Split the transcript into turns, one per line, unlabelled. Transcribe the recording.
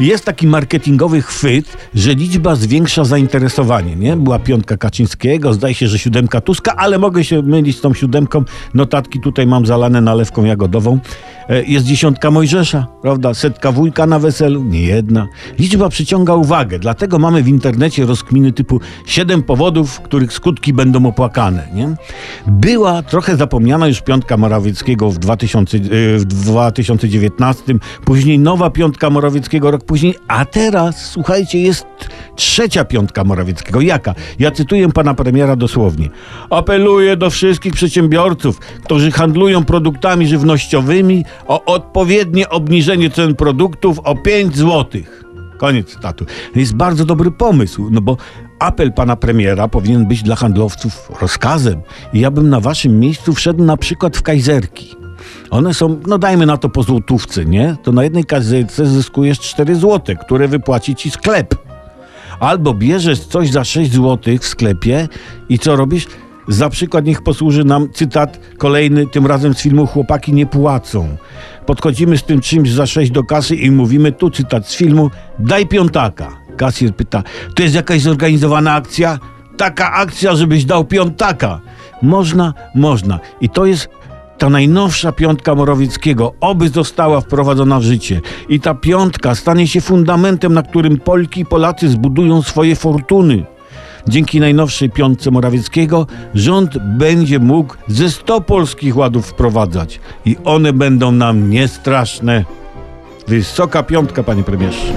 jest taki marketingowy chwyt, że liczba zwiększa zainteresowanie, nie? Była piątka Kaczyńskiego, zdaje się, że siódemka Tuska, ale mogę się mylić z tą siódemką. Notatki tutaj mam zalane nalewką jagodową. E, Jest dziesiątka Mojżesza, prawda? Setka wujka na weselu, nie jedna. Liczba przyciąga uwagę, dlatego mamy w internecie rozkminy typu siedem powodów, których skutki będą opłakane, nie? Była trochę zapomniana już piątka Morawieckiego w, 2000, e, w 2019, później nowa piątka Morawieckiego rok później, a teraz, słuchajcie, jest trzecia piątka Morawieckiego. Jaka? Ja cytuję pana premiera dosłownie. Apeluję do wszystkich przedsiębiorców, którzy handlują produktami żywnościowymi o odpowiednie obniżenie cen produktów o 5 złotych. Koniec cytatu. Jest bardzo dobry pomysł, no bo apel pana premiera powinien być dla handlowców rozkazem. I ja bym na waszym miejscu wszedł na przykład w kajzerki. One są, no dajmy na to po złotówce, nie? To na jednej kajzerce zyskujesz 4 złote, które wypłaci ci sklep. Albo bierzesz coś za 6 zł w sklepie i co robisz? Za przykład niech posłuży nam cytat kolejny, tym razem z filmu Chłopaki nie płacą. Podchodzimy z tym czymś za 6 do kasy i mówimy, tu cytat z filmu, daj piątaka. Kasjer pyta, to jest jakaś zorganizowana akcja? Taka akcja, żebyś dał piątaka. Można, można. I to jest ta najnowsza piątka Morawieckiego, oby została wprowadzona w życie. I ta piątka stanie się fundamentem, na którym Polki i Polacy zbudują swoje fortuny. Dzięki najnowszej piątce Morawieckiego rząd będzie mógł ze 100 polskich ładów wprowadzać. I one będą nam niestraszne. Wysoka piątka, panie premierze.